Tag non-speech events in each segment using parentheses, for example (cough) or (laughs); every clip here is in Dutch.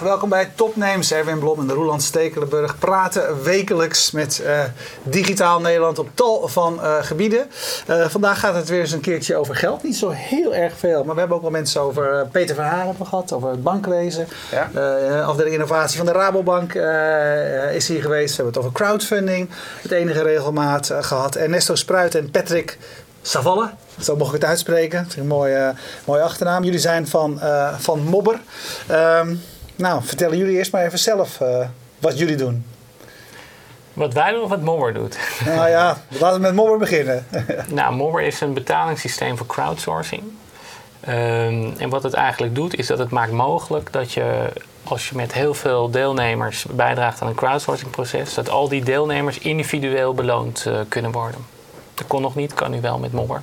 Welkom bij Topnames. Erwin Blom en Roland Stekelenburg praten wekelijks met uh, Digitaal Nederland op tal van uh, gebieden. Uh, vandaag gaat het weer eens een keertje over geld. Niet zo heel erg veel, maar we hebben ook wel mensen over Peter Verhaar hebben gehad, over het bankwezen. Ja. afdeling innovatie van de Rabobank is hier geweest. We hebben het over crowdfunding, het enige regelmaat gehad. Ernesto Spruit en Patrick Savalle. Zo mocht ik het uitspreken. Dat is een mooie, mooie achternaam. Jullie zijn van, van Mobber. Um, nou, vertellen jullie eerst maar even zelf uh, wat jullie doen. Wat wij doen of wat Mobber doet? (laughs) Nou ja, laten we met Mobber beginnen. (laughs) nou, Mobber is een betalingssysteem voor crowdsourcing. Um, en wat het eigenlijk doet, is dat het maakt mogelijk dat je, als je met heel veel deelnemers bijdraagt aan een crowdsourcingproces, dat al die deelnemers individueel beloond uh, kunnen worden. Dat kon nog niet, kan nu wel met Mobber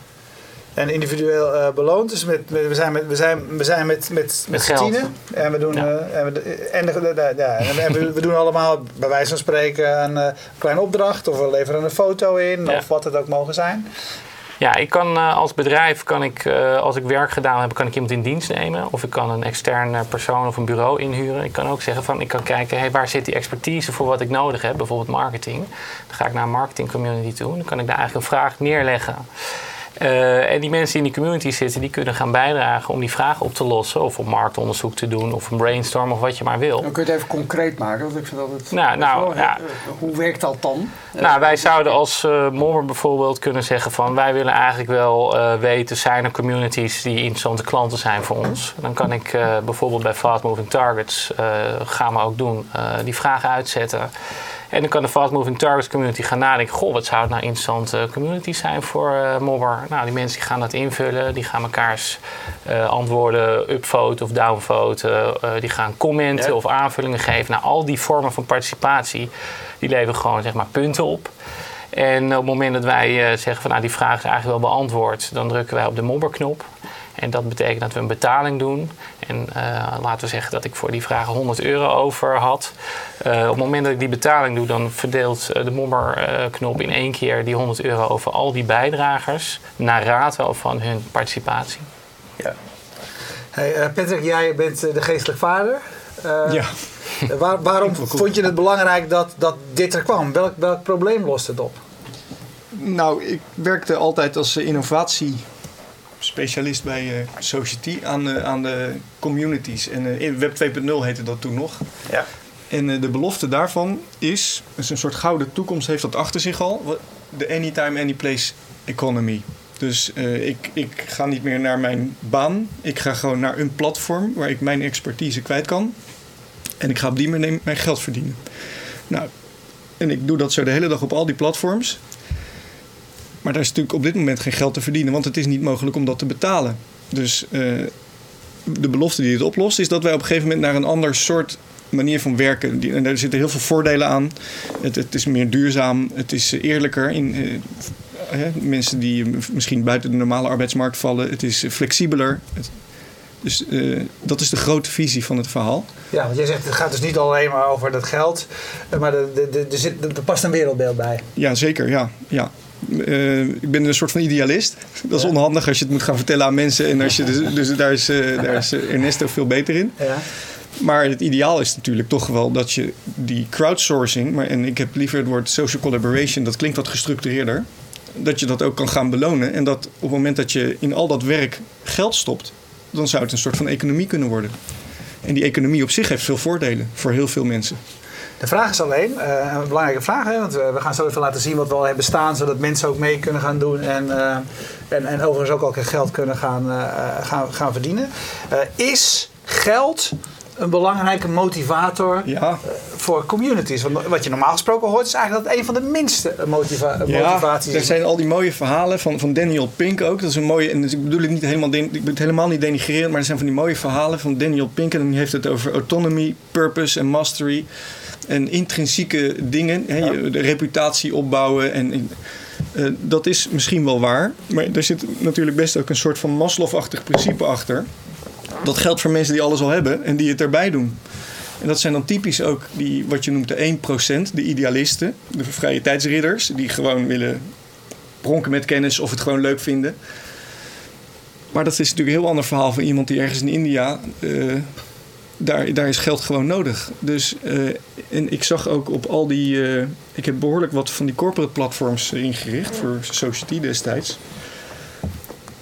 en individueel uh, beloond. Dus met, we zijn met, we zijn, we zijn met, met, met, met. En we doen, ja. uh, en, we, en, de, ja, en we, we, doen allemaal, bij wijze van spreken, een uh, kleine opdracht. Of we leveren een foto in, ja. of wat het ook mogen zijn. Ja, ik kan als bedrijf, kan ik, als ik werk gedaan heb, kan ik iemand in dienst nemen. Of ik kan een externe persoon of een bureau inhuren. Ik kan ook zeggen van, ik kan kijken, hey, waar zit die expertise voor wat ik nodig heb? Bijvoorbeeld marketing. Dan ga ik naar een marketing community toe. Dan kan ik daar eigenlijk een vraag neerleggen. Uh, en die mensen die in die community zitten, die kunnen gaan bijdragen om die vragen op te lossen. Of om marktonderzoek te doen, of een brainstorm, of wat je maar wil. Dan kun je het even concreet maken. Want ik vind dat het, nou, nou, ja. Eh, hoe werkt dat dan? Nou, wij zouden als uh, bijvoorbeeld kunnen zeggen van... wij willen eigenlijk wel uh, weten, zijn er communities die interessante klanten zijn voor ons? Dan kan ik bijvoorbeeld bij Fast Moving Targets, gaan we ook doen, die vragen uitzetten... En dan kan de Fast Moving Targets community gaan nadenken: goh, wat zou het nou interessante community zijn voor uh, Mobber? Nou, die mensen die gaan dat invullen, die gaan mekaars uh, antwoorden upvoten of downvoten, uh, die gaan commenten of aanvullingen geven. Nou, al die vormen van participatie, die leveren gewoon zeg maar punten op. En op het moment dat wij zeggen van nou die vraag is eigenlijk wel beantwoord, dan drukken wij op de mobberknop. En dat betekent dat we een betaling doen. En uh, laten we zeggen dat ik voor die vragen 100 euro over had. Uh, op het moment dat ik die betaling doe, dan verdeelt uh, de mommerknop in één keer die 100 euro over al die bijdragers. Naar rato van hun participatie. Ja. Hey, Patrick, jij bent de geestelijk vader. ja. (laughs) Waar, waarom vond je het belangrijk dat, dat dit er kwam? Welk, welk probleem lost het op? Nou, ik werkte altijd als innovatie specialist bij uh, Society aan, uh, aan de communities. En uh, Web 2.0 heette dat toen nog. Ja. En de belofte daarvan is, is een soort gouden toekomst heeft dat achter zich al, de anytime, anyplace economy. Dus ik, ik ga niet meer naar mijn baan. Ik ga gewoon naar een platform waar ik mijn expertise kwijt kan. En ik ga op die manier mijn geld verdienen. Nou, en ik doe dat zo de hele dag op al die platforms. Maar daar is natuurlijk op dit moment geen geld te verdienen, want het is niet mogelijk om dat te betalen. Dus uh, de belofte die het oplost, is dat wij op een gegeven moment naar een ander soort manier van werken. En daar zitten heel veel voordelen aan. Het, het is meer duurzaam, het is eerlijker. In, uh, mensen die misschien buiten de normale arbeidsmarkt vallen. Het is flexibeler. Het, dus uh, dat is de grote visie van het verhaal. Ja, want jij zegt het gaat dus niet alleen maar over dat geld, maar er, er past een wereldbeeld bij. Ja, zeker. Ja, ja. Uh, ik ben een soort van idealist. Dat is onhandig als je het moet gaan vertellen aan mensen. En als je dus, dus daar, is, uh, daar is Ernesto veel beter in. Ja. Maar het ideaal is natuurlijk toch wel dat je die crowdsourcing, maar, en ik heb liever het woord social collaboration, dat klinkt wat gestructureerder, dat je dat ook kan gaan belonen. En dat op het moment dat je in al dat werk geld stopt, dan zou het een soort van economie kunnen worden. En die economie op zich heeft veel voordelen voor heel veel mensen. De vraag is alleen, uh, een belangrijke vraag, hè, want we gaan zo even laten zien wat we al hebben staan, zodat mensen ook mee kunnen gaan doen en, uh, en, en overigens ook al geld kunnen gaan, uh, gaan, gaan verdienen. is geld een belangrijke motivator ja. voor communities. Want wat je normaal gesproken hoort, is eigenlijk dat een van de minste motiva ja, motivaties Er zijn al die mooie verhalen van, van Daniel Pink ook. Dat is een mooie, en dus ik bedoel het niet helemaal, ik bedoel het helemaal niet denigreren, maar er zijn van die mooie verhalen van Daniel Pink. En die heeft het over autonomy, purpose en mastery en intrinsieke dingen, hè, de reputatie opbouwen. En, uh, dat is misschien wel waar, maar er zit natuurlijk best ook een soort van Maslow-achtig principe achter. Dat geldt voor mensen die alles al hebben en die het erbij doen. En dat zijn dan typisch ook die, wat je noemt de 1%, de idealisten, de vrije tijdsridders, die gewoon willen pronken met kennis of het gewoon leuk vinden. Maar dat is natuurlijk een heel ander verhaal van iemand die ergens in India uh, daar, daar is geld gewoon nodig. Dus, eh, en ik zag ook op al die. eh, ik heb behoorlijk wat van die corporate platforms ingericht voor Society destijds.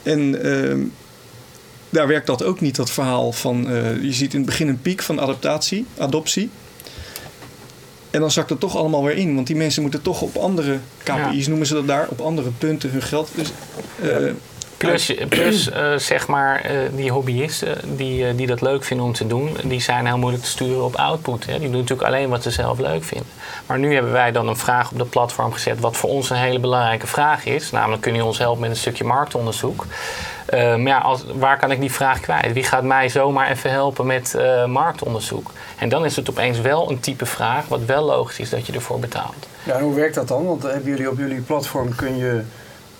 En ehm, daar werkt dat ook niet, dat verhaal van. eh, je ziet in het begin een piek van adaptatie, adoptie. En dan zakt het toch allemaal weer in. Want die mensen moeten toch op andere KPI's, noemen ze dat daar, op andere punten hun geld. Dus, Plus, plus eh, zeg maar, eh, die hobbyisten die, eh, die dat leuk vinden om te doen, die zijn heel moeilijk te sturen op output. Hè. Die doen natuurlijk alleen wat ze zelf leuk vinden. Maar nu hebben wij dan een vraag op de platform gezet, wat voor ons een hele belangrijke vraag is. Namelijk, kun je ons helpen met een stukje marktonderzoek? Maar ja, als, waar kan ik die vraag kwijt? Wie gaat mij zomaar even helpen met marktonderzoek? En dan is het opeens wel een type vraag, wat wel logisch is dat je ervoor betaalt. Ja, en hoe werkt dat dan? Want hebben jullie op jullie platform kun je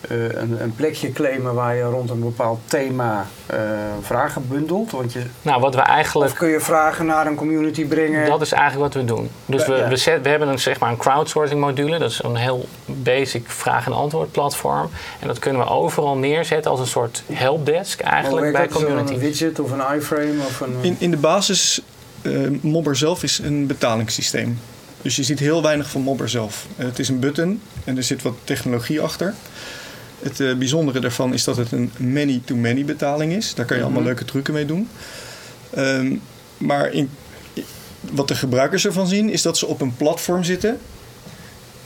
eh, een, een plekje claimen waar je rond een bepaald thema eh, vragen bundelt? Want je, Nou, wat we eigenlijk of kun je vragen naar een community brengen? Dat is eigenlijk wat we doen. Dus we, Ja. we, zet- we hebben een, zeg maar een crowdsourcing module. Dat is een heel basic vraag- en antwoord platform. En dat kunnen we overal neerzetten als een soort helpdesk eigenlijk bij dat? Is dat community. een widget of een iframe? Of een, In, in de basis, eh, Mobber zelf is een betalingssysteem. Dus je ziet heel weinig van Mobber zelf. Het is een button en er zit wat technologie achter. Het eh, bijzondere daarvan is dat het een many-to-many betaling is. Daar kan je allemaal Mhm. leuke trucken mee doen. Ehm, maar in, wat de gebruikers ervan zien, is dat ze op een platform zitten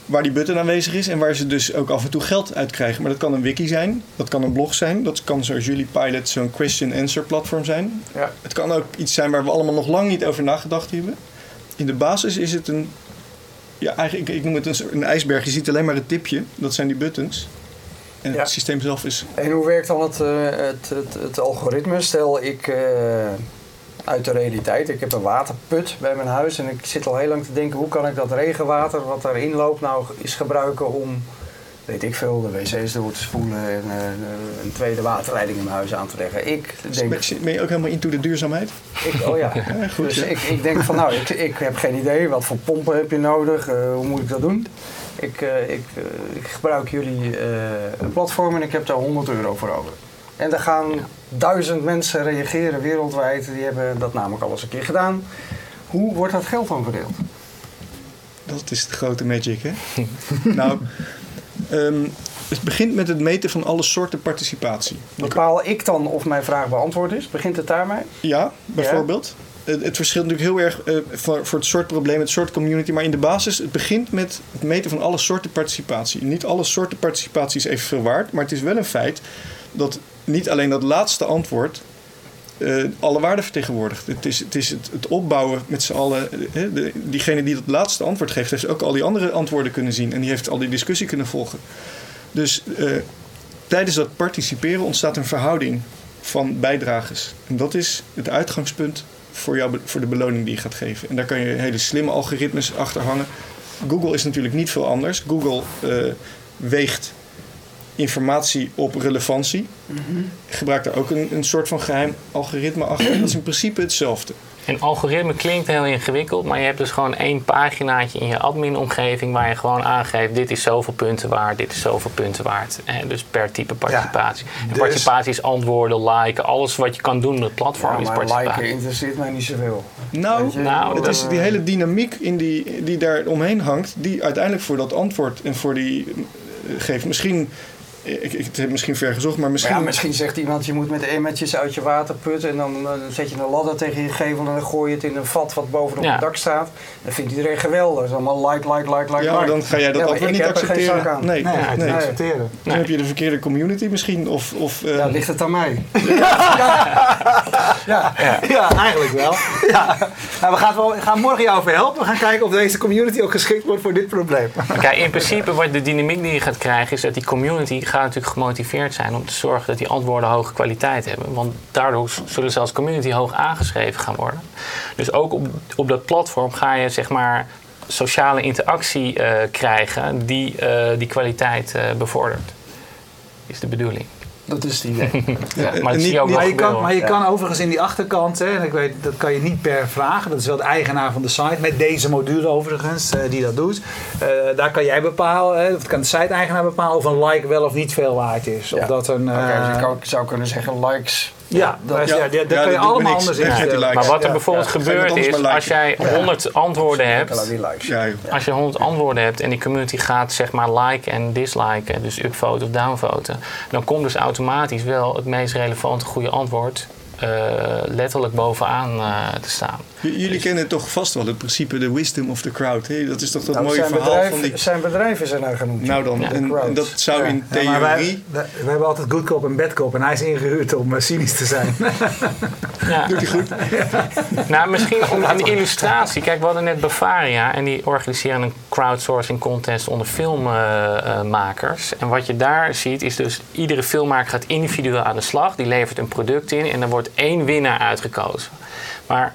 waar die button aanwezig is en waar ze dus ook af en toe geld uit krijgen. Maar dat kan een wiki zijn, dat kan een blog zijn, dat kan zoals jullie Pilot zo'n question-answer platform zijn. Ja. Het kan ook iets zijn waar we allemaal nog lang niet over nagedacht hebben. In de basis is het een, ja, eigenlijk, ik, ik noem het een, een ijsberg. Je ziet alleen maar het tipje, dat zijn die buttons. En Ja. het systeem zelf is En hoe werkt dan het, eh, het, het, het algoritme? Stel ik eh, uit de realiteit, ik heb een waterput bij mijn huis en ik zit al heel lang te denken hoe kan ik dat regenwater wat daarin loopt nou eens gebruiken om, weet ik veel, de wc's door te spoelen en eh, een tweede waterleiding in mijn huis aan te leggen. Ik denk, Ben je ook helemaal into de duurzaamheid? ik, oh ja. (laughs) Ja, goed. Dus ja. ik, ik denk van nou, ik, ik heb geen idee, wat voor pompen heb je nodig, hoe moet ik dat doen? Ik, eh, ik, eh, ik gebruik jullie eh, platform en ik heb daar 100 euro voor over. En er gaan duizend mensen reageren wereldwijd, die hebben dat namelijk al eens een keer gedaan. Hoe wordt dat geld dan verdeeld? Dat is de grote magic, hè? (laughs) nou, ehm, het begint met het meten van alle soorten participatie. Bepaal ik dan of mijn vraag beantwoord is? Begint het daarmee? Ja, bijvoorbeeld. Het, het verschilt natuurlijk heel erg eh, voor, voor het soort probleem, het soort community. Maar in de basis, het begint met het meten van alle soorten participatie. Niet alle soorten participatie is evenveel waard. Maar het is wel een feit dat niet alleen dat laatste antwoord eh, alle waarden vertegenwoordigt. Het is het, is het, opbouwen met z'n allen. eh, diegene die dat laatste antwoord geeft, heeft ook al die andere antwoorden kunnen zien. En die heeft al die discussie kunnen volgen. Dus tijdens dat participeren ontstaat een verhouding van bijdragers. En dat is het uitgangspunt voor, jou, voor de beloning die je gaat geven. En daar kan je hele slimme algoritmes achter hangen. Google is natuurlijk niet veel anders. Google eh, weegt informatie op relevantie. Gebruikt daar ook een, een soort van geheim algoritme achter. Dat is in principe hetzelfde. Een algoritme klinkt heel ingewikkeld, maar je hebt dus gewoon één paginaatje in je admin-omgeving waar je gewoon aangeeft: dit is zoveel punten waard, dit is zoveel punten waard. Hè, dus per type participatie. en dus- participatie is antwoorden, liken, alles wat je kan doen met het platform Ja, is maar participatie. liken interesseert mij niet zoveel. Nou, nou, het is die hele dynamiek in die, die daar omheen hangt, die uiteindelijk voor dat antwoord en voor die eh, geeft. Misschien, ik, ik het heb misschien ver gezocht, maar Maar misschien. ja, misschien zegt iemand, je moet met emmertjes uit je water putten en dan, eh, zet je een ladder tegen je gevel en dan gooi je het in een vat wat bovenop Ja. het dak staat. Dat vindt iedereen geweldig. Dat is allemaal like, like, like, like, ja, maar dan ga jij dat Ja, maar antwoord ik niet heb er geen accepteren. zak aan. Nee, Nee, nee. nee. accepteren. Dan heb je de verkeerde community misschien. Of, of, eh, Ja, ligt het aan mij? (laughs) Ja, ja. eigenlijk wel. Ja. Nou, we gaan, wel, we gaan morgen jou over helpen. We gaan kijken of deze community ook geschikt wordt voor dit probleem. Kijk, in principe wat de dynamiek die je gaat krijgen is dat die community gaat natuurlijk gemotiveerd zijn om te zorgen dat die antwoorden hoge kwaliteit hebben. Want daardoor zullen ze als community hoog aangeschreven gaan worden. Dus ook op, op dat platform ga je zeg maar sociale interactie eh, krijgen die eh, die kwaliteit eh, bevordert. Is de bedoeling. Dat is het idee. (laughs) Ja, Eh, maar niet- je ook niet- wel Maar je, kan, gebeuren. maar je Ja. kan overigens in die achterkant, hè, en ik weet, dat kan je niet per vragen. Dat is wel de eigenaar van de site, met deze module overigens, eh, die dat doet. Eh, daar kan jij bepalen, hè, of kan de site-eigenaar bepalen of een like wel of niet veel waard is. Of dat een, eh, dus ik zou kunnen zeggen likes Ja, dat- ja, ja. dat Ja, kan je allemaal anders instellen. Maar wat er Ja, bijvoorbeeld gebeurt is, als jij 100 antwoorden hebt, als je 100 antwoorden hebt en die community gaat zeg maar liken en disliken, dus upvoten of downvoten, dan komt dus automatisch wel het meest relevante goede antwoord letterlijk bovenaan eh, te staan. J- Jullie kennen toch vast wel het principe de wisdom of the crowd. Hè? Dat is toch dat Nou, mooie zijn, verhaal bedrijf, van die... zijn is er naar genoemd. Nou dan, Ja. en, Crowd. en dat zou Ja. in Ja, maar wij, theorie... wij hebben altijd good cop en bad cop en hij is ingehuurd om eh, cynisch te zijn. (laughs) Ja. Doet hij goed? (laughs) nou, misschien om een illustratie. Kijk, we hadden net Bavaria en die organiseren een crowdsourcing contest onder filmmakers. en wat je daar ziet is dus iedere filmmaker gaat individueel aan de slag. Die levert een product in en er wordt één winnaar uitgekozen. Maar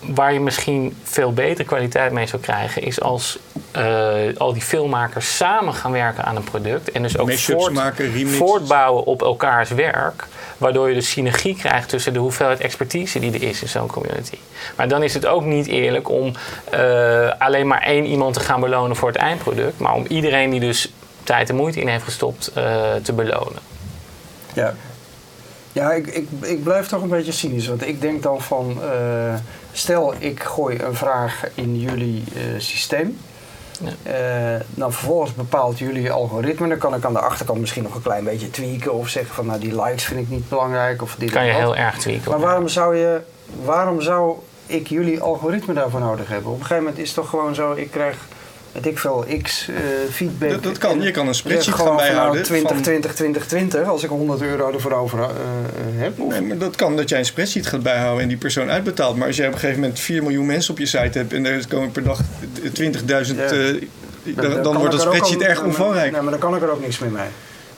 waar je misschien veel betere kwaliteit mee zou krijgen, is als eh, al die filmmakers samen gaan werken aan een product. En dus ook voort, maken, voortbouwen op elkaars werk. Waardoor je dus synergie krijgt tussen de hoeveelheid expertise die er is in zo'n community. Maar dan is het ook niet eerlijk om eh, alleen maar één iemand te gaan belonen voor het eindproduct. Maar om iedereen die dus tijd en moeite in heeft gestopt eh, te belonen. Ja, ja ik, ik, ik blijf toch een beetje cynisch. Want ik denk dan van... eh, stel, ik gooi een vraag in jullie eh, systeem. Ja. Eh, dan vervolgens bepaalt jullie algoritme. Dan kan ik aan de achterkant misschien nog een klein beetje tweaken. Of zeggen van, nou die likes vind ik niet belangrijk. Of dit kan je heel erg tweaken. Maar waarom zou, je, waarom zou ik jullie algoritme daarvoor nodig hebben? Op een gegeven moment is het toch gewoon zo, ik krijg, weet ik veel, x eh, feedback. Dat, dat kan. Je kan een spreadsheet gewoon gaan bijhouden. 20, van- 20, 20, 20, als ik 100 euro ervoor over eh, heb. Of, Nee, maar dat kan dat jij een spreadsheet gaat bijhouden en die persoon uitbetaalt. Maar als jij op een gegeven moment 4 miljoen mensen op je site hebt en er komen per dag 20.000, Ja. eh, dan- wordt ook spreadsheet al- erg omvangrijk. Nee, maar dan kan ik er ook niks meer mee.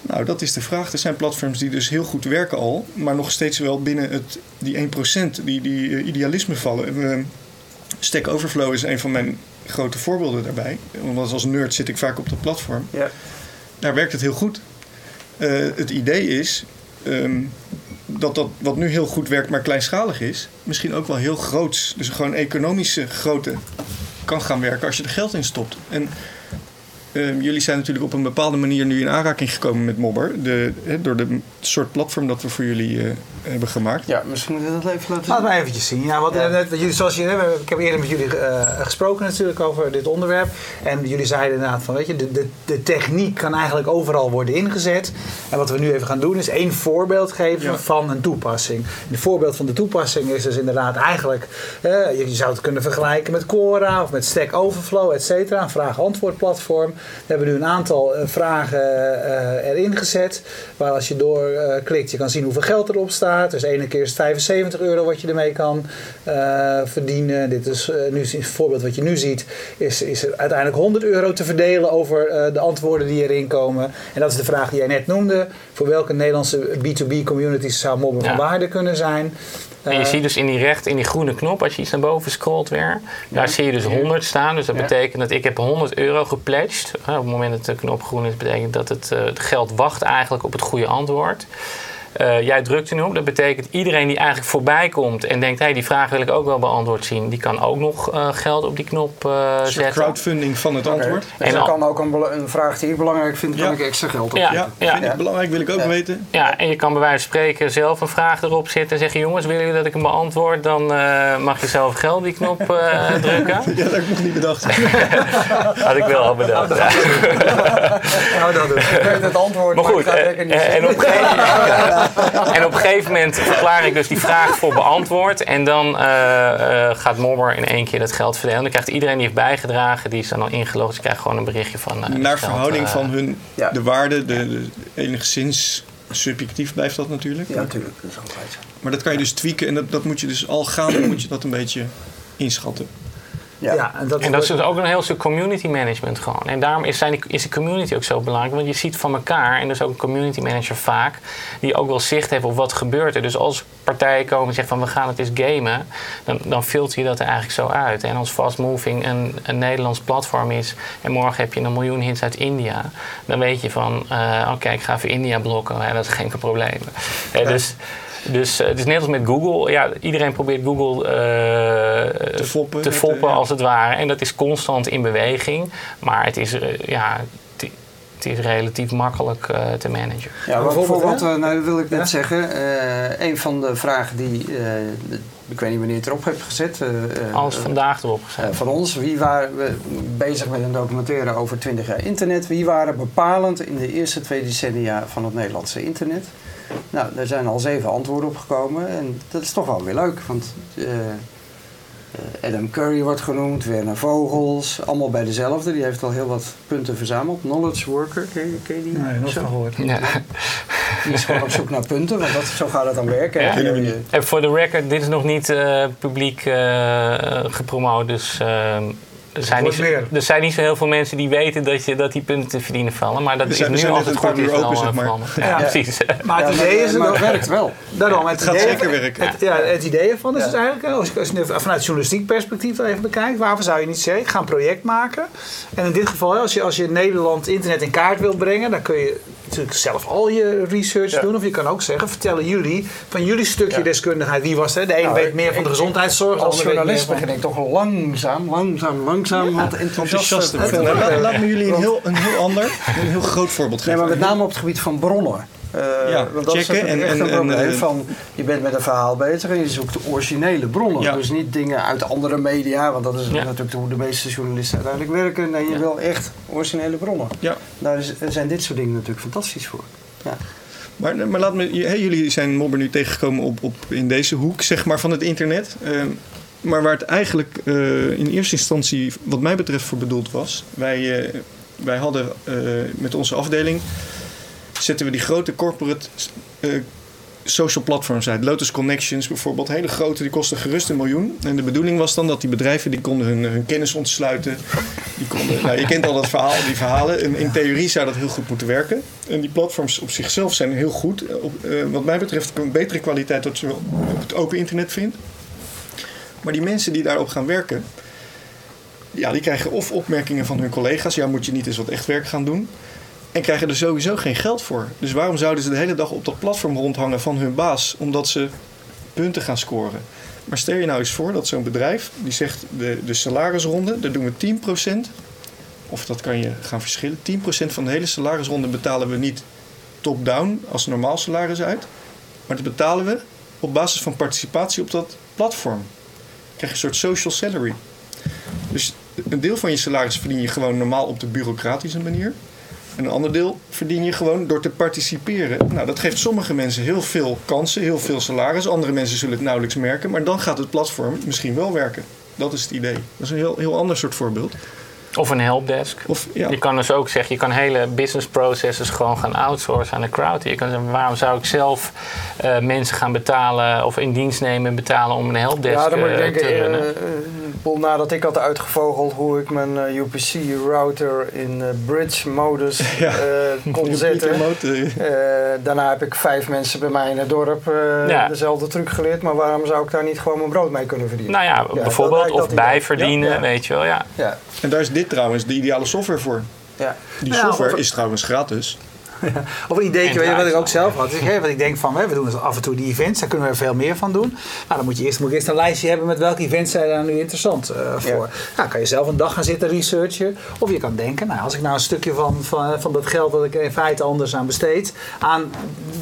Nou, dat is de vraag. Er zijn platforms die dus heel goed werken al, maar nog steeds wel binnen het, die 1% die, die idealisme vallen. Stack Overflow is een van mijn grote voorbeelden daarbij. Want als nerd zit ik vaak op dat platform. Ja. Daar werkt het heel goed. Eh, het idee is ehm, dat dat wat nu heel goed werkt, maar kleinschalig is, misschien ook wel heel groots, dus gewoon economische grootte kan gaan werken als je er geld in stopt. En ehm, jullie zijn natuurlijk op een bepaalde manier nu in aanraking gekomen met Mobber, de, door de soort platform dat we voor jullie eh, hebben gemaakt. ja, misschien moeten we dat even laten Laat zien. maar eventjes zien. Ja, wat, Ja. eh, jullie, zoals hebben- ik heb eerder met jullie eh, gesproken natuurlijk over dit onderwerp. En jullie zeiden inderdaad van, weet je, de, de, de techniek kan eigenlijk overal worden ingezet. En wat we nu even gaan doen is één voorbeeld geven Ja. van een toepassing. Een voorbeeld van de toepassing is dus inderdaad eigenlijk, je, je zou het kunnen vergelijken met Quora of met Stack Overflow, et cetera. Een vraag-antwoord platform. We hebben nu een aantal vragen eh, erin gezet. Waar als je doorklikt, je kan zien hoeveel geld erop staat. Dus ene keer is het 75 euro wat je ermee kan eh, verdienen. Dit is eh, nu het voorbeeld wat je nu ziet. Is, is er uiteindelijk 100 euro te verdelen over eh, de antwoorden die erin komen. En dat is de vraag die jij net noemde. Voor welke Nederlandse B2B communities zou mobben van waarde kunnen zijn? En je Eh, ziet dus in die recht, in die groene knop, als je iets naar boven scrolt weer, daar zie je dus 100 staan. Dus dat betekent dat ik heb 100 euro gepledged. Eh, Op het moment dat de knop groen is, betekent dat het, eh, het geld wacht eigenlijk op het goede antwoord. Eh, jij drukt er nu op. Dat betekent iedereen die eigenlijk voorbij komt en denkt, hé, hey, die vraag wil ik ook wel beantwoord zien, die kan ook nog eh, geld op die knop eh, Een soort zetten. crowdfunding van het antwoord. Dus En dan kan ook een, een vraag die ik belangrijk vind, kan Ja. ik extra geld op. Ja. Ja, vind ik belangrijk, wil ik ook Ja. weten. Ja, en je kan bij wijze van spreken zelf een vraag erop zetten en zeggen: Jongens, willen jullie dat ik hem beantwoord? Dan eh, mag je zelf geld op die knop eh, (laughs) drukken. Ja, dat heb ik nog niet bedacht. (laughs) Had ik wel al bedacht. Ja. nou, dat. Ik weet het antwoord, Maar goed, ik ga het lekker niet eh, en, op een (laughs) gegeven, (laughs) en op een gegeven moment verklaar ik dus die vraag voor beantwoord. En dan eh, eh, gaat Mobber in één keer dat geld verdelen. Dan krijgt iedereen die heeft bijgedragen, die is dan al ingelogd. Dus je krijgt gewoon een berichtje van. eh, Naar geld, verhouding van hun, Ja. de waarde, de, de- enigszins subjectief blijft dat natuurlijk. Ja, natuurlijk. Dat is altijd. Maar dat kan je dus tweaken en dat, dat moet je dus al gaan, dan moet je dat een beetje inschatten. Ja. Ja, en dat, En dat is dus ook een heel stuk community management gewoon. En daarom is, zijn die, is de community ook zo belangrijk. Want je ziet van elkaar, en dus ook een community manager vaak, die ook wel zicht heeft op wat gebeurt er. Dus als partijen komen en zeggen van we gaan het eens gamen, dan, dan filter je dat er eigenlijk zo uit. En als Fast Moving een, een Nederlands platform is en morgen heb je een miljoen hits uit India, dan weet je van eh oké, ik ga even India blokken. Hè, dat is geen probleem. Dus, dus eh, het is net als met Google. Ja, iedereen probeert Google eh, Te foppen. te foppen als het ware. En dat is constant in beweging. Maar het is, eh, ja, is relatief makkelijk eh, te managen. Ja, bijvoorbeeld, eh, nou wil ik net Ja? zeggen, eh, een van de vragen die, eh, ik weet niet wanneer je het erop hebt gezet, Alles eh, vandaag erop gezet. van ons, wie waren we bezig met een documentaire over 20 jaar internet, wie waren bepalend in de eerste twee decennia van het Nederlandse internet? Nou, daar zijn al zeven antwoorden op gekomen en dat is toch wel weer leuk, want eh, eh, Adam Curry wordt genoemd, Werner Vogels, allemaal bij dezelfde. Die heeft al heel wat punten verzameld. Knowledge Worker, ken je, ken je die? Nee, van gehoord. Ja. Die is gewoon op zoek naar punten, want dat, zo gaat het dan werken. Ja. Je- En voor de record, dit is nog niet eh, publiek eh, gepromoot. Dus eh, er, zijn niet zo, er zijn niet zo heel veel mensen die weten dat, je, dat die punten te verdienen vallen. Maar dat We is zijn- nu een goed is open, zeg maar. Ja, Ja. precies. Maar het Ja, idee is... maar het werkt wel. Daarom, het, Het gaat idee- zeker werken. Het, ja, het idee ervan is dus eigenlijk, als je, als je nu vanuit journalistiek perspectief dat even bekijkt, waarvoor zou je niet zeggen, ik ga een project maken. En in dit geval, als je, als je Nederland internet in kaart wil brengen, dan kun je natuurlijk zelf al je research Ja. doen. Of je kan ook zeggen, vertellen jullie van jullie stukje Ja. deskundigheid. Wie was het? De een Nou, weet meer van de gezondheidszorg. de Als journalist begin ik toch langzaam, langzaam, langzaam wat enthousiast Enthousiast. te Nou, worden. laat, laat me jullie een heel, een heel ander, een heel groot voorbeeld Nee, geven. maar met name op het gebied van bronnen. Eh, Ja, want dat is checken natuurlijk en- echt en- een probleem en, eh, van, je bent met een verhaal bezig en je zoekt de originele bronnen. Ja. Dus niet dingen uit andere media, want dat is Ja. natuurlijk hoe de meeste journalisten uiteindelijk werken. Nee, je Ja. wil echt originele bronnen. Ja. Daar is, zijn dit soort dingen natuurlijk fantastisch voor. Ja. Maar, maar laat me, hey, jullie zijn Mobber nu tegengekomen op, op, in deze hoek zeg maar, van het internet. Ehm, maar waar het eigenlijk eh, in eerste instantie, wat mij betreft, voor bedoeld was. Wij, eh, wij hadden eh, met onze afdeling. zetten we die grote corporate social platforms uit. Lotus Connections bijvoorbeeld, hele grote, die kosten gerust een miljoen. En de bedoeling was dan dat die bedrijven die konden hun, hun kennis ontsluiten. Die konden, nou, je kent al dat verhaal, die verhalen. In, theorie zou dat heel goed moeten werken. En die platforms op zichzelf zijn heel goed. Wat mij betreft een betere kwaliteit dat je op het open internet vindt. Maar die mensen die daarop gaan werken, ja, die krijgen of opmerkingen van hun collega's. Ja, moet je niet eens wat echt werk gaan doen. En krijgen er sowieso geen geld voor. Dus waarom zouden ze de hele dag op dat platform rondhangen van hun baas? Omdat ze punten gaan scoren. Maar stel je nou eens voor dat zo'n bedrijf die zegt de, de salarisronde, daar doen we 10%. Of dat kan je gaan verschillen. 10% van de hele salarisronde betalen we niet top-down als normaal salaris uit. Maar dat betalen we op basis van participatie op dat platform. Krijg je een soort social salary. Dus een deel van je salaris verdien je gewoon normaal op de bureaucratische manier. En een ander deel verdien je gewoon door te participeren. Nou, dat geeft sommige mensen heel veel kansen, heel veel salaris. Andere mensen zullen het nauwelijks merken. Maar dan gaat het platform misschien wel werken. Dat is het idee. Dat is een heel, heel ander soort voorbeeld. Of een helpdesk. Of, ja, Je kan dus ook zeggen, je kan hele business processes gewoon gaan outsourcen aan de crowd. Je kan zeggen, waarom zou ik zelf eh, mensen gaan betalen of in dienst nemen en betalen om een helpdesk Ja, dan moet eh, denken, te runnen? eh, eh, Paul, nadat ik had uitgevogeld hoe ik mijn eh, UPC-router in bridge-modus (laughs) Ja. eh, kon (laughs) zetten. daarna heb ik vijf mensen bij mij in het dorp eh, Ja. dezelfde truc geleerd. Maar waarom zou ik daar niet gewoon mijn brood mee kunnen verdienen? nou ja, bijvoorbeeld, of bijverdienen, Ja, ja. weet je wel. Ja. Ja, En daar is dit trouwens de ideale software voor. ja. Die Ja, software of- is trouwens gratis. (laughs) Of een ideetje, En weet je, wat ik ook zelf had. Dus ik, wat ik denk van, hè, we doen dus af en toe die events, daar kunnen we er veel meer van doen. Nou, dan moet je eerst, moet je eerst een lijstje hebben met welke events zijn daar nu interessant eh, voor. Nou, kan je zelf een dag gaan zitten researchen. Of je kan denken, nou, als ik nou een stukje van, van, van dat geld dat ik in feite anders aan besteed, aan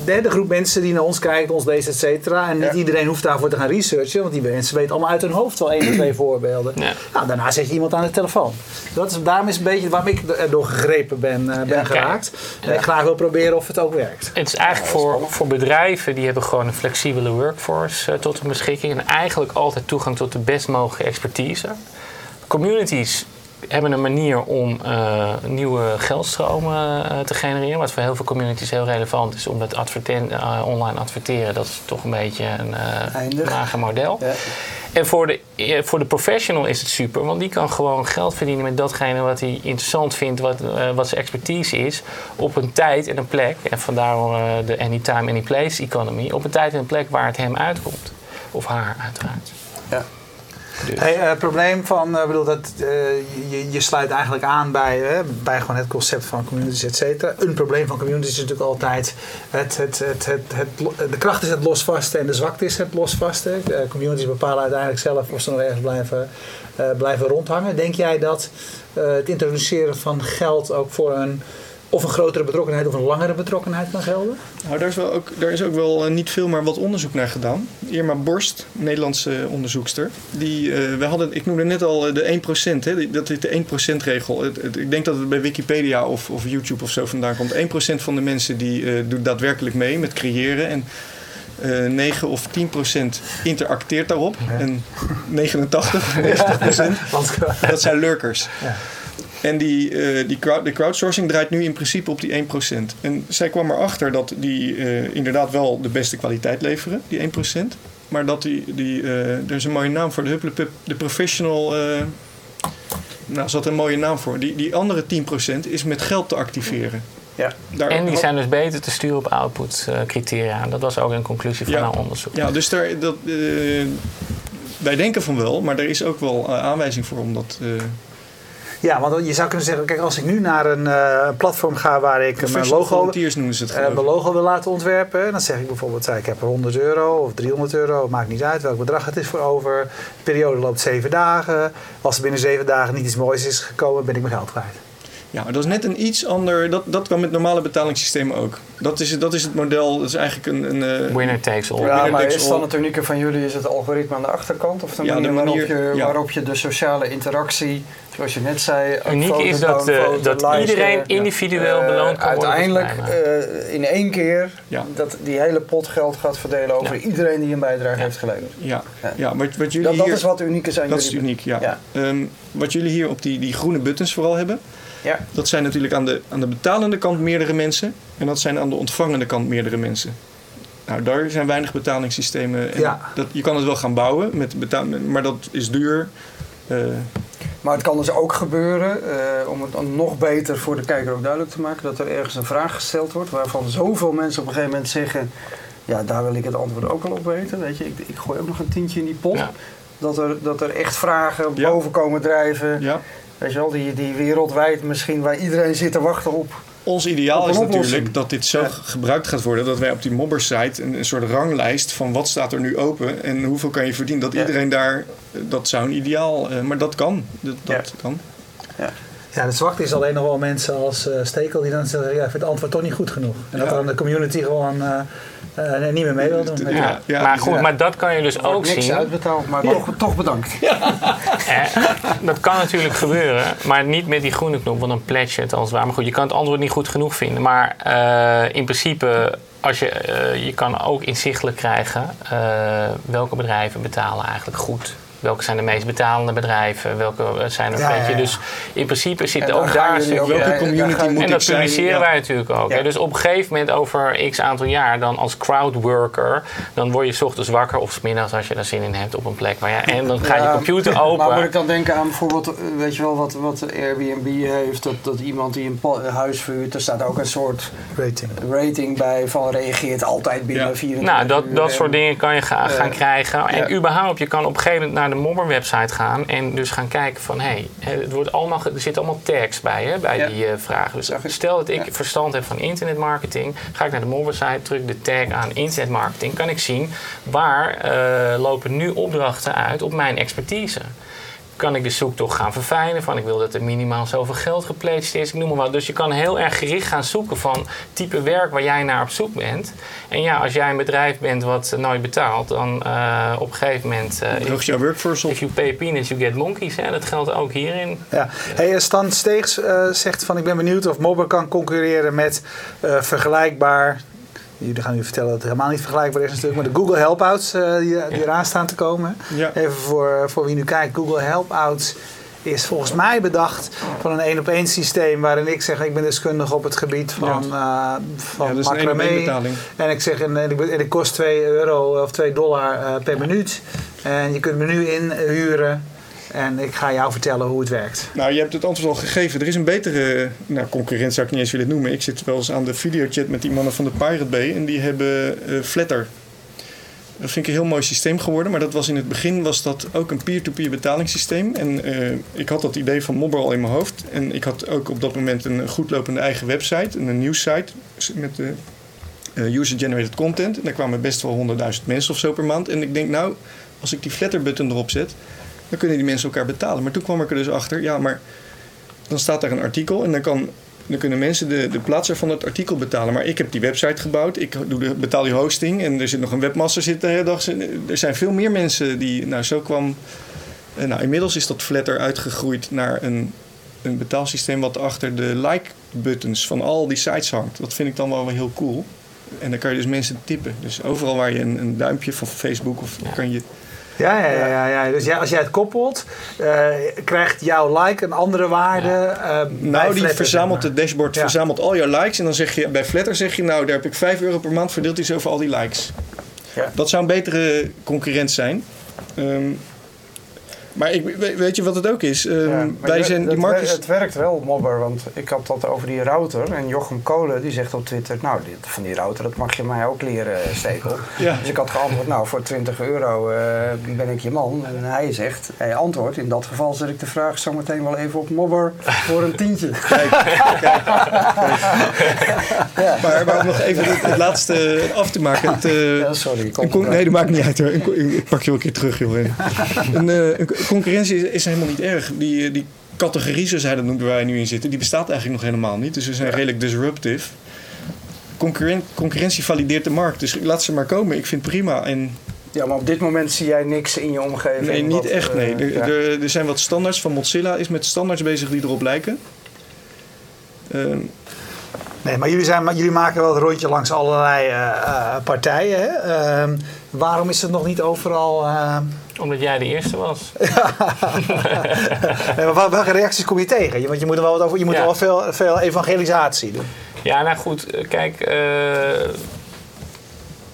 de, de groep mensen die naar ons kijkt, ons leest, et cetera. En niet Ja. iedereen hoeft daarvoor te gaan researchen, want die mensen weten allemaal uit hun hoofd wel één of twee voorbeelden. Ja. Nou, daarna zet je iemand aan de telefoon. Dat is, daarom is een beetje waarom ik erdoor gegrepen ben, eh, ben Ja, geraakt. En ik graag wil proberen of het ook werkt. Het is eigenlijk voor, voor bedrijven die hebben gewoon een flexibele workforce eh, tot hun beschikking en eigenlijk altijd toegang tot de best mogelijke expertise. Communities hebben een manier om eh, nieuwe geldstromen eh, te genereren, wat voor heel veel communities heel relevant is, omdat adverten- eh, online adverteren, dat is toch een beetje een mager model. Ja. En voor de, voor de professional is het super, want die kan gewoon geld verdienen met datgene wat hij interessant vindt, wat, wat zijn expertise is, op een tijd en een plek. En vandaar de anytime, anyplace economy, op een tijd en een plek waar het hem uitkomt. Of haar, uiteraard. Ja. Dus. Hey, eh, het probleem van, eh, bedoel, dat, eh, je, je sluit eigenlijk aan bij, bij gewoon het concept van communities, et cetera. Een probleem van communities is natuurlijk altijd, het, het, het, het, het, de kracht is het losvasten en de zwakte is het losvasten. Eh, communities bepalen uiteindelijk zelf of ze nog ergens blijven, blijven rondhangen. Denk jij dat het introduceren van geld ook voor een of een grotere betrokkenheid of een langere betrokkenheid kan gelden? Nou, daar is, wel ook, daar is ook wel eh, niet veel, maar wat onderzoek naar gedaan. Irma Borst, Nederlandse onderzoekster. Die, eh, we hadden, ik noemde net al eh, de 1%, hè, dat is de 1%-regel. Ik denk dat het bij Wikipedia of, of YouTube of zo vandaan komt. 1% van de mensen die doet daadwerkelijk mee met creëren. En eh 9 of 10% interacteert daarop. En 89 of 90% Want, dat zijn lurkers. Ja. En die, eh, die crowd, de crowdsourcing draait nu in principe op die 1%. En zij kwam erachter dat die eh, inderdaad wel de beste kwaliteit leveren, die 1%. Maar dat die, die eh, er is een mooie naam voor, de Hupplepup, de professional... eh nou, er zat een mooie naam voor. Die, die andere 10% is met geld te activeren. Ja. Daar, En die zijn dus beter te sturen op output eh, criteria. Dat was ook een conclusie van Ja. our onderzoek. Ja, dus daar, dat, eh, wij denken van wel, maar er is ook wel aanwijzing voor om dat... ja, want je zou kunnen zeggen, kijk, als ik nu naar een eh, platform ga waar ik mijn logo, volunteers noemen ze het geloof ik. mijn logo wil laten ontwerpen, dan zeg ik bijvoorbeeld, ik heb er 100 euro of 300 euro, maakt niet uit welk bedrag het is voor over. De periode loopt 7 dagen. Als er binnen 7 dagen niet iets moois is gekomen, ben ik mijn geld kwijt. Ja, maar dat is net een iets ander. Dat, dat kan met normale betalingssystemen ook. Dat is, het- dat is het model. Dat is eigenlijk een. een eh, Winner takes all. Ja, Ja, Winner maar takes is dan het unieke van jullie is het algoritme aan de achterkant? Of de Ja, de manier, manier- waarop, je, ja. waarop je de sociale interactie, zoals je net zei... Uniek foto is dat, eh, dat iedereen individueel eh, beloond kan worden. Uiteindelijk eh, in één keer Ja. dat die hele pot geld gaat verdelen over Ja. iedereen die een bijdrage Ja. heeft geleverd. ja, Ja. ja, wat, wat jullie Dat, dat hier. is wat uniek is aan dat is jullie. uniek, ja. Ja. Ehm, wat jullie hier op die, die groene buttons vooral hebben. Ja. Dat zijn natuurlijk aan de, aan de betalende kant meerdere mensen. En dat zijn aan de ontvangende kant meerdere mensen. Nou, daar zijn weinig betalingssystemen. En Ja. dat, je kan het wel gaan bouwen, met maar dat is duur. Eh, Maar het kan dus ook gebeuren, eh, om het nog beter voor de kijker ook duidelijk te maken, dat er ergens een vraag gesteld wordt waarvan zoveel mensen op een gegeven moment zeggen, ja, daar wil ik het antwoord ook al op weten. Weet je, ik, ik gooi ook nog een tientje in die pot. Ja. Dat, er, dat er echt vragen boven komen drijven. ja. Weet je wel, die, die wereldwijd misschien waar iedereen zit te wachten op. Ons ideaal Op is natuurlijk dat dit zo Ja. ge- gebruikt gaat worden dat wij op die mobber-site een, een soort ranglijst van wat staat er nu open en hoeveel kan je verdienen. Dat Ja. iedereen daar, dat zou een ideaal, eh, maar dat kan. Dat, dat kan. Ja, de zwakte is alleen nog wel mensen als eh Stekel die dan zeggen, ja, ik vind het antwoord toch niet goed genoeg. En dat Ja. dan de community gewoon eh, eh, niet meer mee wil doen. Ja. Maar goed, ja. maar dat kan je dus ook Niks zien. uitbetaald, maar toch, toch bedankt. (laughs) Eh, dat kan natuurlijk gebeuren, maar niet met die groene knop, want dan pledge je het als het ware. Maar goed, je kan het antwoord niet goed genoeg vinden. Maar eh, in principe, als je, eh, je kan ook inzichtelijk krijgen eh, welke bedrijven betalen eigenlijk goed. Welke zijn de meest betalende bedrijven? Welke eh, zijn er Ja, pledge? ja, ja. Dus in principe zit er ook gaan daar een stukje... Welke community moet En ik dat zijn? publiceren wij natuurlijk ook. Ja. Hè? Dus op een gegeven moment over x aantal jaar, dan als crowdworker, dan word je 's ochtends wakker of 's middags als je daar zin in hebt op een plek waar je. En dan gaat je Ja, computer open. Maar moet ik dan denken aan bijvoorbeeld, eh, weet je wel, wat, wat Airbnb heeft, dat, dat iemand die een huis verhuurt, er staat ook een soort Rating. rating bij van reageert altijd binnen Ja. 24 Nou, dat, uur. dat soort dingen kan je ga- Eh, gaan krijgen. En ja. überhaupt, je kan op een gegeven moment naar de Mobber website gaan en dus gaan kijken van, hé, hey, het wordt allemaal, er zitten allemaal tags bij, hè, bij Ja. die eh, vragen. Dus stel dat ik Ja. verstand heb van internetmarketing, ga ik naar de Mobber site, druk de tag aan internetmarketing, kan ik zien waar eh, lopen nu opdrachten uit op mijn expertise. Kan ik de zoektocht gaan verfijnen van ik wil dat er minimaal zoveel geld gepledged is, ik noem maar wat. Dus je kan heel erg gericht gaan zoeken van type werk waar jij naar op zoek bent. En ja, als jij een bedrijf bent wat nooit betaalt, dan eh, op een gegeven moment... eh, Droog jouw workforce op. If you pay peanuts, you get monkeys. Hè? Dat geldt ook hierin. Ja. Hey, eh, Stan Steegs zegt van ik ben benieuwd of Mobber kan concurreren met vergelijkbaar. Jullie gaan nu vertellen dat het helemaal niet vergelijkbaar is natuurlijk, maar de Google Helpouts eh, die, die eraan staan te komen. Ja. Even voor, voor wie nu kijkt, Google Helpouts is volgens mij bedacht van een één op één systeem waarin ik zeg ik ben deskundig op het gebied van, eh Ja, van één macramé. betaling. En ik zeg, en, en ik, ben- en ik kost 2 euro of 2 dollar eh, per minuut. En je kunt me nu inhuren. En ik ga jou vertellen hoe het werkt. Nou, je hebt het antwoord al gegeven. Er is een betere nou, concurrent, zou ik niet eens willen noemen. Ik zit wel eens aan de videochat met die mannen van de Pirate Bay. En die hebben eh, Flatter. Dat vind ik een heel mooi systeem geworden. Maar dat was in het begin was dat ook een peer-to-peer betalingssysteem. En eh, ik had dat idee van Mobber al in mijn hoofd. En ik had ook op dat moment een goedlopende eigen website. en Een nieuwssite met de eh, user-generated content. En daar kwamen best wel 100.000 mensen of zo per maand. En ik denk, nou, als ik die Flatter-button erop zet... dan kunnen die mensen elkaar betalen. Maar toen kwam ik er dus achter, ja, maar dan staat daar een artikel en dan kan dan kunnen mensen de, de plaatser van het artikel betalen. Maar ik heb die website gebouwd. Ik doe de, betaal die hosting. En er zit nog een webmaster zit de hele dag. Er zijn veel meer mensen die... Nou, zo kwam... eh, nou, inmiddels is dat Flatter uitgegroeid naar een, een betaalsysteem... wat achter de like-buttons van al die sites hangt. Dat vind ik dan wel heel cool. En dan kan je dus mensen tippen. Dus overal waar je een, een duimpje van Facebook... of Ja. kan je Ja, ja, ja, ja, ja. Dus ja, als jij het koppelt, eh, krijgt jouw like een andere waarde. eh, bij Nou, die Flatter, verzamelt het dashboard, Ja. verzamelt al jouw likes. En dan zeg je bij Flatter zeg je, nou, daar heb ik 5 euro per maand verdeeld is over al die likes. Ja. Dat zou een betere concurrent zijn. Ehm, maar ik, we- weet je wat het ook is? Ehm, Ja, wij je- zijn, die het, werkt wel, Mobber, want ik had dat over die router. En Jochem Kolen die zegt op Twitter, nou, dit, van die router, dat mag je mij ook leren, eh, Stekel. (laughs) Ja. Dus ik had geantwoord, nou, voor 20 euro eh, ben ik je man. En hij zegt, hij antwoordt, in dat geval zet ik de vraag zometeen wel even op Mobber voor een tientje. (laughs) ja. maar, maar om nog even het, het laatste af te maken. Het, eh, sorry. kom Een nee, dat maakt niet uit hoor. Ik pak je wel een keer terug, joh. (laughs) Een, een concurrentie is, is helemaal niet erg. Die, eh, die categorie, zoals hij dat noemt, waar wij nu in zitten, die bestaat eigenlijk nog helemaal niet. Dus we zijn redelijk disruptive. Concurren- concurrentie valideert de markt. Dus laat ze maar komen. Ik vind het prima. En Ja, maar op dit moment zie jij niks in je omgeving. nee, niet wat, echt. Nee. eh, Er, ja. er, er zijn wat standaards van Mozilla. Is met standaards bezig die erop lijken. Ehm, Nee, maar jullie, zijn, maar jullie maken wel het rondje langs allerlei eh, eh, partijen. Hè? Ehm, waarom is het nog niet overal... Omdat jij de eerste was. (laughs) nee, maar wel- welke reacties kom je tegen? Want je moet er wel, wat over, je moet Ja. wel veel, veel evangelisatie doen. Ja, nou goed, eh, kijk, eh,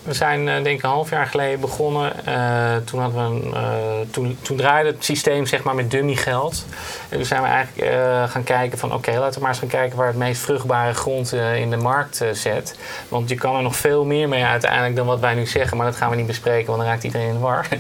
we zijn eh, denk ik een half jaar geleden begonnen. Eh, toen, hadden we een, eh, toen, toen draaide het systeem zeg maar met dummy geld. En toen zijn we eigenlijk gaan kijken van oké, laten we maar eens gaan kijken waar het meest vruchtbare grond in de markt zet. Want je kan er nog veel meer mee uiteindelijk dan wat wij nu zeggen, maar dat gaan we niet bespreken, want dan raakt iedereen in de war. (laughs)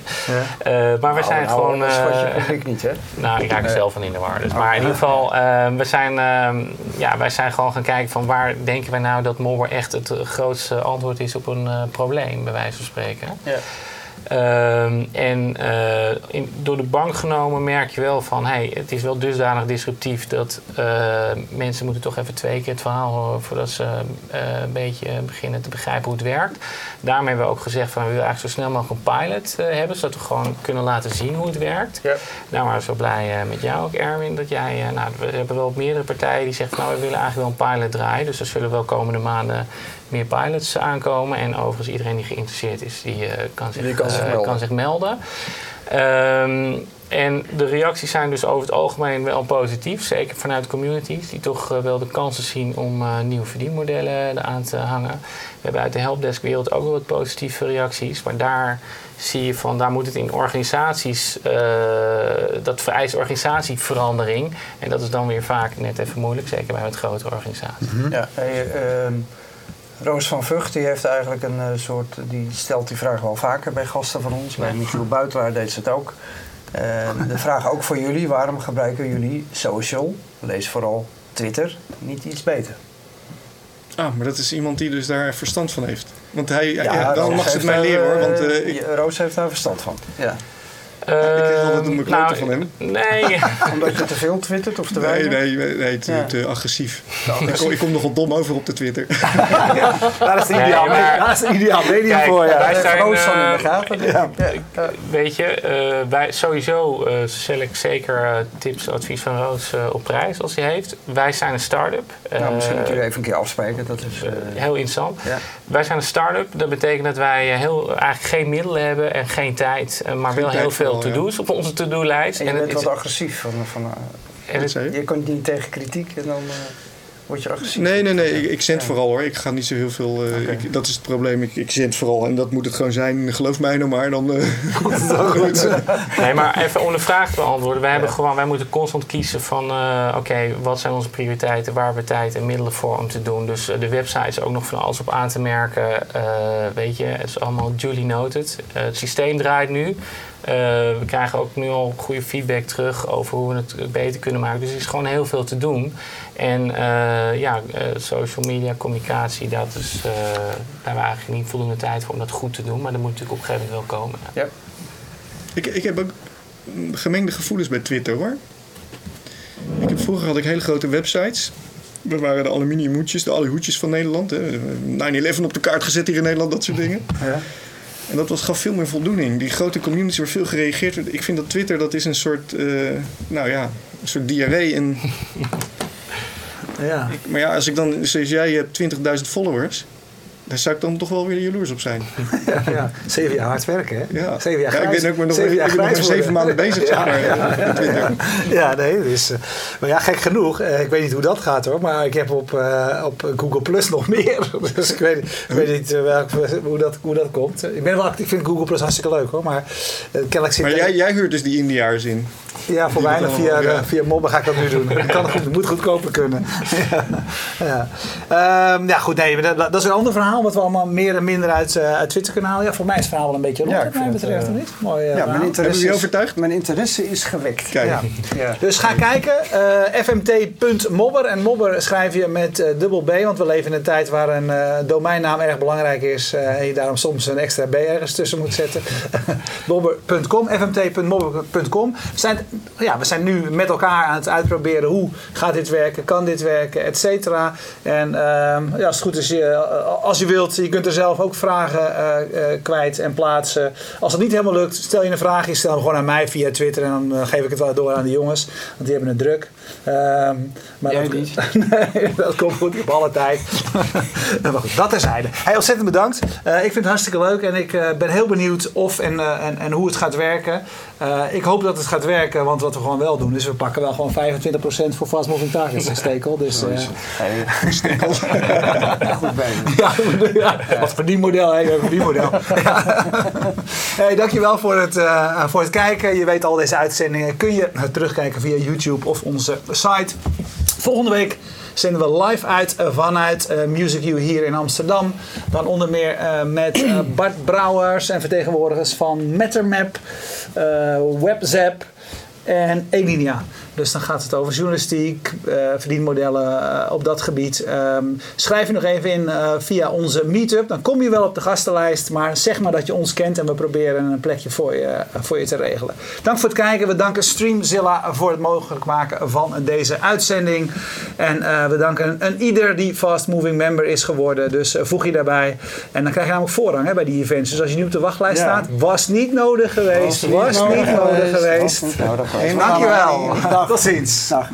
Eh, maar we zijn nou, gewoon. Dat publiek niet, hè? nou, ik raak er zelf van in de war. Dus. Maar in ieder geval, we zijn, eh, ja, wij zijn gewoon gaan kijken van waar denken wij nou dat Mobber echt het grootste antwoord is op een eh, probleem, bij wijze van spreken. Ja. Ehm, en eh, in, door de bank genomen merk je wel van, hey, het is wel dusdanig disruptief dat eh, mensen moeten toch even twee keer het verhaal horen voordat ze eh, een beetje beginnen te begrijpen hoe het werkt. Daarmee hebben we ook gezegd van, we willen eigenlijk zo snel mogelijk een pilot hebben, zodat we gewoon kunnen laten zien hoe het werkt. Ja. Nou, maar zo blij met jou ook, Erwin, dat jij... nou, we hebben wel meerdere partijen die zeggen... nou, we willen eigenlijk wel een pilot draaien. Dus er zullen wel komende maanden meer pilots aankomen. En overigens, iedereen die geïnteresseerd is, die, eh, kan, zich, Die kan zich eh, melden. kan zich melden. Ehm, en de reacties zijn dus over het algemeen wel positief. Zeker vanuit de communities, die toch eh, wel de kansen zien om eh, nieuwe verdienmodellen eraan te hangen. We hebben uit de helpdesk-wereld ook wel wat positieve reacties. Maar daar zie je van, daar moet het in organisaties, eh, dat vereist organisatieverandering. En dat is dan weer vaak net even moeilijk, zeker bij wat grotere organisaties. Ja, hey, ehm, Roos van Vught die heeft eigenlijk een eh, soort, die stelt die vraag wel vaker bij gasten van ons. Bij Michiel Buitelaar deed ze het ook. Eh, de vraag ook voor jullie, waarom gebruiken jullie social, lees vooral Twitter, niet iets beter? ah, maar dat is iemand die dus daar verstand van heeft. Want hij, ja, dan Roos mag ze het mij leren hoor. eh, Want eh, ik, ja, Roos heeft daar verstand van. Ja. Ik kreeg altijd een Ehm, beklote nou, van hem. Nee, (laughs) Omdat je te veel twittert of te Nee, weinig? nee, nee, nee, te, Ja. te agressief. Ik, kom, ik kom nogal dom over op de Twitter. (laughs) Daar is de Nee, ideaal, maar- daar is de ideaal medium Kijk, voor. Ja. wij zijn, van in de eh, gaten. ja. Ja. weet je, eh, wij sowieso eh stel ik zeker tips, advies van Roos eh, op prijs als hij heeft. Wij zijn een start-up. Nou, misschien moeten jullie even een keer afspreken. Dat is, eh, Heel interessant. ja. Wij zijn een start-up. Dat betekent dat wij heel, eigenlijk geen middelen hebben en geen tijd. Maar Geen wel tijd heel veel ja. to-do's op onze to-do-lijst. En je het bent is- wat agressief. Van, van, eh, en het- je? kunt niet tegen kritiek en dan eh, word je agressief. Nee, nee, nee. Ik, ik zend Ja. vooral hoor. Ik ga niet zo heel veel. eh, ik- dat is het probleem. Ik, ik zend vooral. En dat moet het gewoon zijn. Geloof mij nou maar. Dan eh, (laughs) komt het wel goed. Nee, maar even om de vraag te beantwoorden. Wij, hebben gewoon, wij moeten constant kiezen van... eh, oké, wat zijn onze prioriteiten? Waar hebben we tijd en middelen voor om te doen? Dus de website is ook nog van alles op aan te merken. Eh, weet je, het is allemaal duly noted. Het systeem draait nu. Eh, we krijgen ook nu al goede feedback terug over hoe we het beter kunnen maken. Dus er is gewoon heel veel te doen. En eh, ja, eh, social media, communicatie, dat is, eh, daar hebben we eigenlijk niet voldoende tijd voor om dat goed te doen. Maar dat moet natuurlijk op een gegeven moment wel komen. Ja. ik, ik heb ook gemengde gevoelens bij Twitter hoor. Ik heb, vroeger had ik hele grote websites. We waren de aluminium hoedjes, de hoedjes van Nederland. hè. 9-11 op de kaart gezet hier in Nederland, dat soort dingen. Ja. En dat was, gaf veel meer voldoening. Die grote communities waar veel gereageerd werd. Ik vind dat Twitter, dat is een soort, eh, nou ja, een soort diarree. En, Ja. maar ja, als ik dan, zoals jij hebt 20.000 followers. Daar zou ik dan toch wel weer jaloers op zijn. Ja, (laughs) ja. Zeven jaar hard werken, hè? Ja, Zeven jaar ja ik ben ook maar nog, zeven ik jaar ben nog maar grijs zeven maanden bezig, zeg maar, op Twitter. (laughs) Ja, nee, dus, maar ja, gek genoeg. eh, ik weet niet hoe dat gaat hoor, maar ik heb op, eh, op Google Plus (laughs) nog meer. Dus ik weet, ik weet niet welk, hoe, dat, hoe dat komt. Ik ben wel actief, ik vind Google Plus hartstikke leuk hoor, maar zit Maar jij, jij huurt dus die Indiaars in. Ja, voor weinig via, ja. via mobben ga ik dat nu doen. Dat kan goed, moet goedkoper kunnen. ja. Ja. Ehm, ja, goed, nee, dat, dat is een ander verhaal. Wat we allemaal meer en minder uit, eh uit Twitter kunnen halen. Ja, voor mij is het verhaal wel een beetje rond, Ja, wat ik mij betreft. of niet? Mooi eh, Ja, verhaal. mijn interesse, je is- overtuigd? mijn interesse is gewekt. Kijk. Ja. Ja. Dus ga kijken. eh, fmt.mobber. En mobber schrijf je met eh, dubbel B. Want we leven in een tijd waar een eh, domeinnaam erg belangrijk is. eh, en je daarom soms een extra B ergens tussen moet zetten. (laughs) mobber.com. fmt.mobber.com. We zijn, ja, we zijn nu met elkaar aan het uitproberen. Hoe gaat dit werken? Kan dit werken? Et cetera. En ehm, ja, als het goed is, je, als je wilt, je kunt er zelf ook vragen eh, eh, kwijt en plaatsen. Als het niet helemaal lukt, stel je een vraag. Je stel hem gewoon aan mij via Twitter. En dan eh, geef ik het wel door aan de jongens. Want die hebben het druk. Ehm, maar Jij dat, niet? (laughs) nee, dat komt goed. Ik heb alle tijd. (laughs) maar goed, dat terzijde. Hey, ontzettend bedankt. Ik vind het hartstikke leuk. En ik ben heel benieuwd of en, en, en hoe het gaat werken. Ik hoop dat het gaat werken. Want wat we gewoon wel doen, is we pakken wel gewoon 25% voor fast moving targets in (laughs) stekel. Dus eh, Goed bij je. ja, (laughs) ja, wat verdienmodel, hè? Een verdienmodel. Ja. (laughs) Hey, dankjewel voor het, eh, voor het kijken. Je weet al deze uitzendingen kun je terugkijken via YouTube of onze site. Volgende week zenden we live uit eh, vanuit eh, Music U hier in Amsterdam. Dan onder meer met (clears throat) Bart Brouwers en vertegenwoordigers van Mattermap, WebZap en Elinia. Dus dan gaat het over journalistiek, eh, verdienmodellen eh, op dat gebied. Ehm, schrijf je nog even in eh, via onze meetup. Dan kom je wel op de gastenlijst. Maar zeg maar dat je ons kent en we proberen een plekje voor je, voor je te regelen. Dank voor het kijken. We danken Streamzilla voor het mogelijk maken van deze uitzending. En we danken een ieder die Fast Moving Member is geworden. Dus voeg je daarbij. En dan krijg je namelijk voorrang hè, bij die events. Dus als je nu op de wachtlijst Ja. staat, was niet nodig geweest. Was niet nodig geweest. Was niet nodig geweest. Dankjewel. Dag. Tot ziens. Dag.